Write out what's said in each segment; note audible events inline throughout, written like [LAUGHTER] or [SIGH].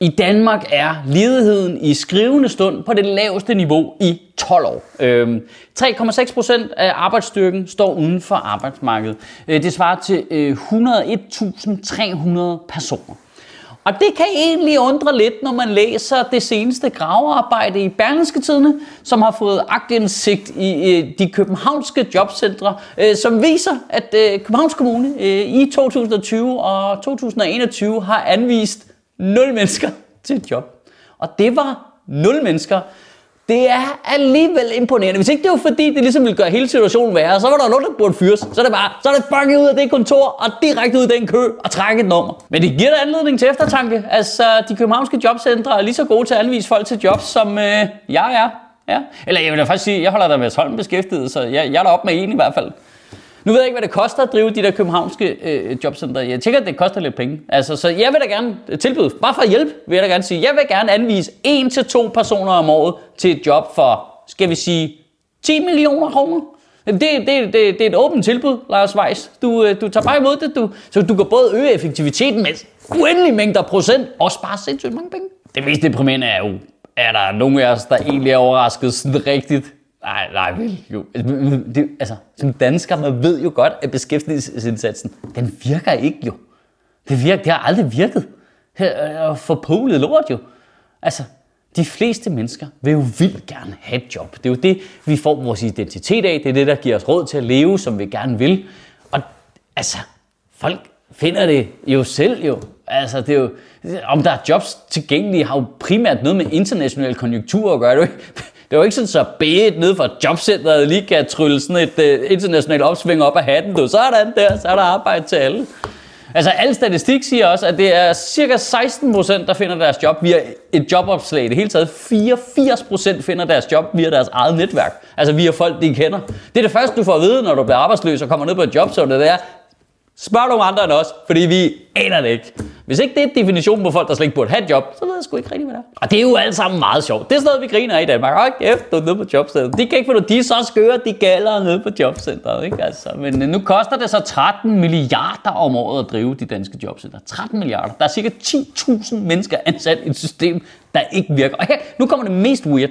I Danmark er ledigheden i skrivende stund på det laveste niveau i 12 år. Øhm, 3,6 procent af arbejdsstyrken står uden for arbejdsmarkedet. Øh, det svarer til øh, 101.300 personer. Og det kan egentlig undre lidt, når man læser det seneste gravearbejde i Berlingske Tidene, som har fået agtindsigt i øh, de københavnske jobcentre, som viser, at Københavns Kommune i 2020 og 2021 har anvist 0 mennesker til et job. Og det var 0 mennesker. Det er alligevel imponerende. Hvis ikke det var fordi, det ligesom ville gøre hele situationen værre, så var der nogen, der burde fyres. Så er det bare, så er det fucking ud af det kontor, og direkte ud af den kø, og trække et nummer. Men det giver da anledning til eftertanke. Altså, de københavnske jobcentre er lige så gode til at anvise folk til jobs, som øh, jeg er. Ja. Eller jeg vil da faktisk sige, jeg holder da med Holm beskæftiget, så jeg, jeg er da op med en i hvert fald. Nu ved jeg ikke, hvad det koster at drive de der københavnske øh, jobcenter. Jeg tænker, at det koster lidt penge. Altså, så jeg vil da gerne tilbyde, bare for at hjælpe, vil jeg da gerne sige, jeg vil gerne anvise en til to personer om året til et job for, skal vi sige, 10 millioner kroner. Det, det, det, det er et åbent tilbud, Lars Weiss. Du, øh, du tager bare imod det, du, så du kan både øge effektiviteten med uendelige mængder procent, og spare sindssygt mange penge. Det mest deprimerende er jo, er der nogen af os, der egentlig er overrasket sådan rigtigt Nej, nej, vel, jo. Altså, det, altså, som dansker, man ved jo godt, at beskæftigelsesindsatsen, den virker ikke jo. Det, virker, det har aldrig virket. For øh, polet lort jo. Altså, de fleste mennesker vil jo vildt gerne have et job. Det er jo det, vi får vores identitet af. Det er det, der giver os råd til at leve, som vi gerne vil. Og altså, folk finder det jo selv jo. Altså, det er jo, om der er jobs tilgængelige, har jo primært noget med international konjunktur at gøre. Det er jo ikke, det er ikke sådan, så bedt nede fra jobcenteret lige kan trylle sådan et uh, internationalt opsving op af hatten. Du. Sådan der, så er der arbejde til alle. Altså, al statistik siger også, at det er cirka 16 procent, der finder deres job via et jobopslag. Det hele taget 84 procent finder deres job via deres eget netværk. Altså via folk, de kender. Det er det første, du får at vide, når du bliver arbejdsløs og kommer ned på et job, så det er, Spørg nogle andre end os, fordi vi aner det ikke. Hvis ikke det er definitionen på folk, der slet ikke burde have et job, så ved jeg sgu ikke rigtig, hvad det er. Og det er jo alt sammen meget sjovt. Det er sådan noget, vi griner af i Danmark. Hold kæft, du er nede på jobcenteret. De kan ikke finde de er så skøre, de galler nede på jobcenteret. Ikke? Altså, men øh, nu koster det så 13 milliarder om året at drive de danske jobcenter. 13 milliarder. Der er cirka 10.000 mennesker ansat i et system, der ikke virker. Og her, nu kommer det mest weird.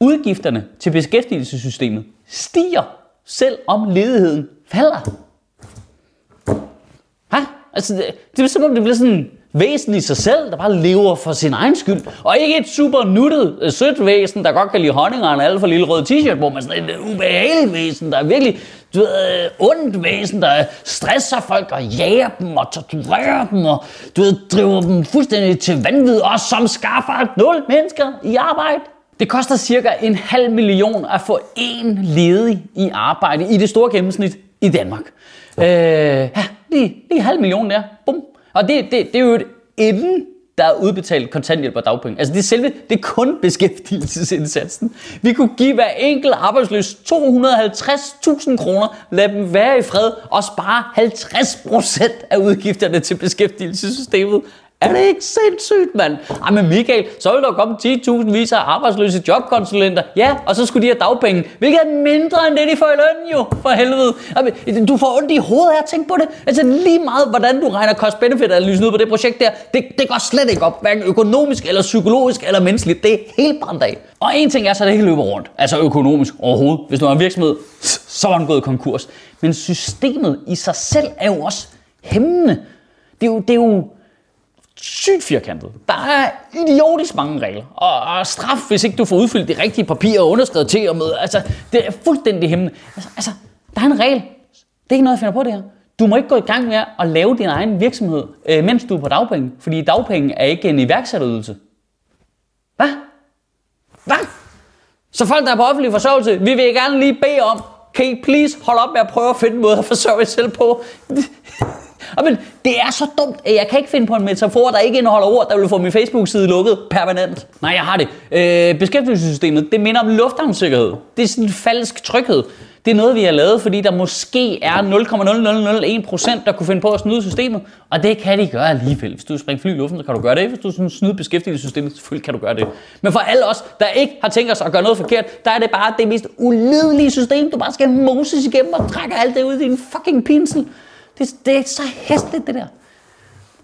Udgifterne til beskæftigelsessystemet stiger, selv om ledigheden falder. Hæ? Altså, det, det er som om, det bliver sådan væsen i sig selv, der bare lever for sin egen skyld. Og ikke et super nuttet, øh, sødt væsen, der godt kan lide honning og en alt for lille rød t-shirt på, men sådan et øh, ubehageligt væsen, der er virkelig du ved, øh, ondt væsen, der stresser folk og jager dem og torturerer dem og du ved, driver dem fuldstændig til vanvid, og som skaffer nul mennesker i arbejde. Det koster cirka en halv million at få en ledig i arbejde i det store gennemsnit i Danmark. Øh, ja, lige, lige halv million der. Bum. Og det, det, det er jo et inden der er udbetalt kontanthjælp og dagpenge. Altså det er selve, det er kun beskæftigelsesindsatsen. Vi kunne give hver enkelt arbejdsløs 250.000 kroner, lad dem være i fred og spare 50% af udgifterne til beskæftigelsessystemet. Er det ikke sindssygt, mand? Ej, men Michael, så vil der komme 10.000 vis af arbejdsløse jobkonsulenter. Ja, og så skulle de have dagpenge. Hvilket er mindre end det, de får i løn jo, for helvede. Jamen, du får ondt i hovedet her, tænk på det. Altså lige meget, hvordan du regner cost-benefit-analysen ud på det projekt der, det, det går slet ikke op, hverken økonomisk, eller psykologisk, eller menneskeligt. Det er helt brændt af. Og en ting er så, at det ikke løber rundt. Altså økonomisk overhovedet. Hvis du har en virksomhed, så er den gået konkurs. Men systemet i sig selv er jo også hæmmende. Det er jo, det er jo sygt firkantet. Der er idiotisk mange regler. Og, og straf, hvis ikke du får udfyldt de rigtige papirer og underskrevet til og med. Altså, det er fuldstændig hæmmende. Altså, altså, der er en regel. Det er ikke noget, jeg finder på det her. Du må ikke gå i gang med at lave din egen virksomhed, øh, mens du er på dagpenge. Fordi dagpenge er ikke en iværksætterydelse. Hvad? Hvad? Så folk, der er på offentlig forsørgelse, vi vil gerne lige bede om, kan I please holde op med at prøve at finde en måde at forsørge jer selv på? [LAUGHS] Men det er så dumt, at jeg kan ikke finde på en metafor, der ikke indeholder ord, der vil få min Facebook-side lukket permanent. Nej, jeg har det. Øh, beskæftigelsessystemet, det minder om lufthavnssikkerhed. Det er sådan en falsk tryghed. Det er noget, vi har lavet, fordi der måske er 0,0001%, der kunne finde på at snyde systemet. Og det kan de gøre alligevel. Hvis du springer fly i luften, så kan du gøre det. Hvis du sådan snyder beskæftigelsessystemet, selvfølgelig kan du gøre det. Men for alle os, der ikke har tænkt os at gøre noget forkert, der er det bare det mest ulidelige system, du bare skal moses igennem og trække alt det ud i din fucking pinsel. Det, det er så hæstligt, det der.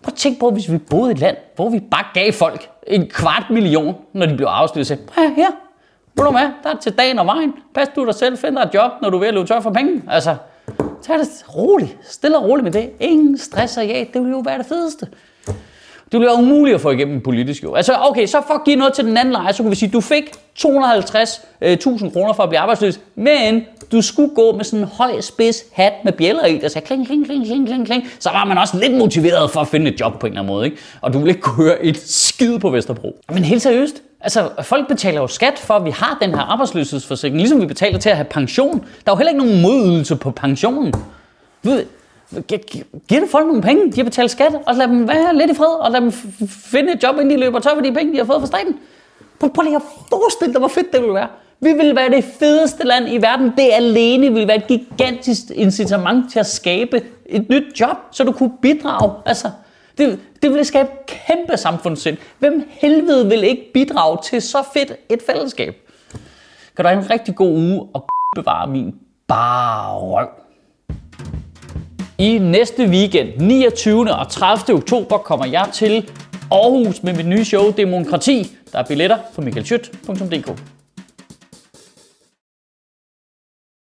Prøv at tænk på, hvis vi boede i et land, hvor vi bare gav folk en kvart million, når de blev afsløret. Så her, vil du med? Der er til dagen og vejen. Pas du dig selv, find dig et job, når du er ved at løbe tør for penge. Altså, tag det roligt. Stille og roligt med det. Ingen stress og ja, det ville jo være det fedeste. Det bliver umuligt at få igennem politisk jo. Altså, okay, så for at give noget til den anden leje, så kunne vi sige, du fik 250.000 øh, kroner for at blive arbejdsløs, men du skulle gå med sådan en høj spids hat med bjæller i, der sagde kling, kling, kling, kling, kling, kling. Så var man også lidt motiveret for at finde et job på en eller anden måde, ikke? Og du ville ikke kunne høre et skid på Vesterbro. Men helt seriøst, Altså, folk betaler jo skat for, at vi har den her arbejdsløshedsforsikring, ligesom vi betaler til at have pension. Der er jo heller ikke nogen modydelse på pensionen. Giv giver det folk nogle penge, de har betalt skat, og lad dem være lidt i fred, og lad dem finde et job, inden de løber tør for de penge, de har fået fra staten. Prøv, prøv lige at forestille dig, hvor fedt det ville være. Vi vil være det fedeste land i verden. Det alene vil være et gigantisk incitament til at skabe et nyt job, så du kunne bidrage. Altså, det, det ville skabe kæmpe samfundssind. Hvem helvede vil ikke bidrage til så fedt et fællesskab? Kan du have en rigtig god uge og bevare min bare røv. I næste weekend, 29. og 30. oktober, kommer jeg til Aarhus med mit nye show Demokrati. Der er billetter på michaelschødt.dk.